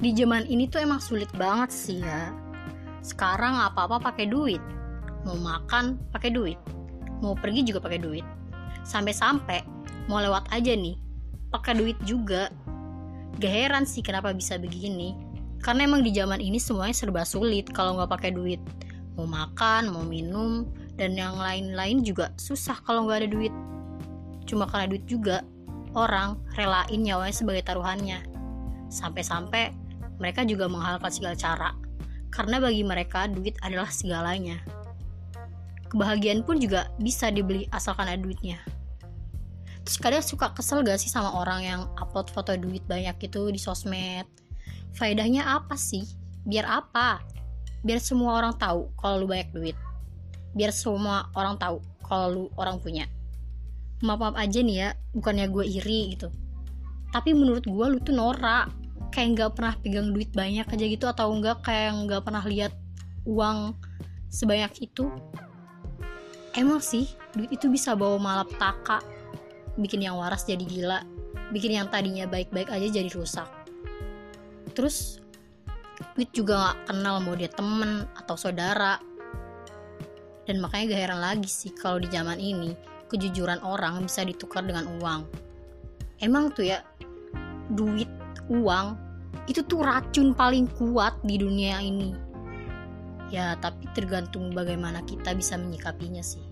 di zaman ini tuh emang sulit banget sih ya. Sekarang apa-apa pakai duit. Mau makan pakai duit. Mau pergi juga pakai duit. Sampai-sampai mau lewat aja nih pakai duit juga. Gak heran sih kenapa bisa begini. Karena emang di zaman ini semuanya serba sulit kalau nggak pakai duit. Mau makan mau minum dan yang lain-lain juga susah kalau nggak ada duit. Cuma karena duit juga orang relain nyawanya sebagai taruhannya. Sampai-sampai mereka juga menghalalkan segala cara, karena bagi mereka duit adalah segalanya. Kebahagiaan pun juga bisa dibeli asalkan ada duitnya. Terus kadang suka kesel gak sih sama orang yang upload foto duit banyak gitu di sosmed? Faedahnya apa sih? Biar apa? Biar semua orang tahu kalau lu banyak duit. Biar semua orang tahu kalau lu orang punya. Maaf-maaf aja nih ya, bukannya gue iri gitu. Tapi menurut gue lu tuh norak kayak nggak pernah pegang duit banyak aja gitu atau enggak kayak nggak pernah lihat uang sebanyak itu. Emang sih duit itu bisa bawa malapetaka. Bikin yang waras jadi gila. Bikin yang tadinya baik-baik aja jadi rusak. Terus duit juga gak kenal mau dia temen atau saudara. Dan makanya gak heran lagi sih kalau di zaman ini kejujuran orang bisa ditukar dengan uang. Emang tuh ya duit uang itu tuh racun paling kuat di dunia ini ya tapi tergantung bagaimana kita bisa menyikapinya sih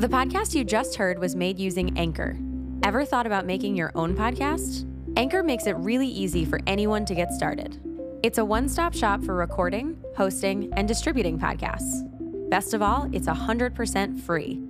The podcast you just heard was made using Anchor. Ever thought about making your own podcast? Anchor makes it really easy for anyone to get started. It's a one stop shop for recording, hosting, and distributing podcasts. Best of all, it's 100% free.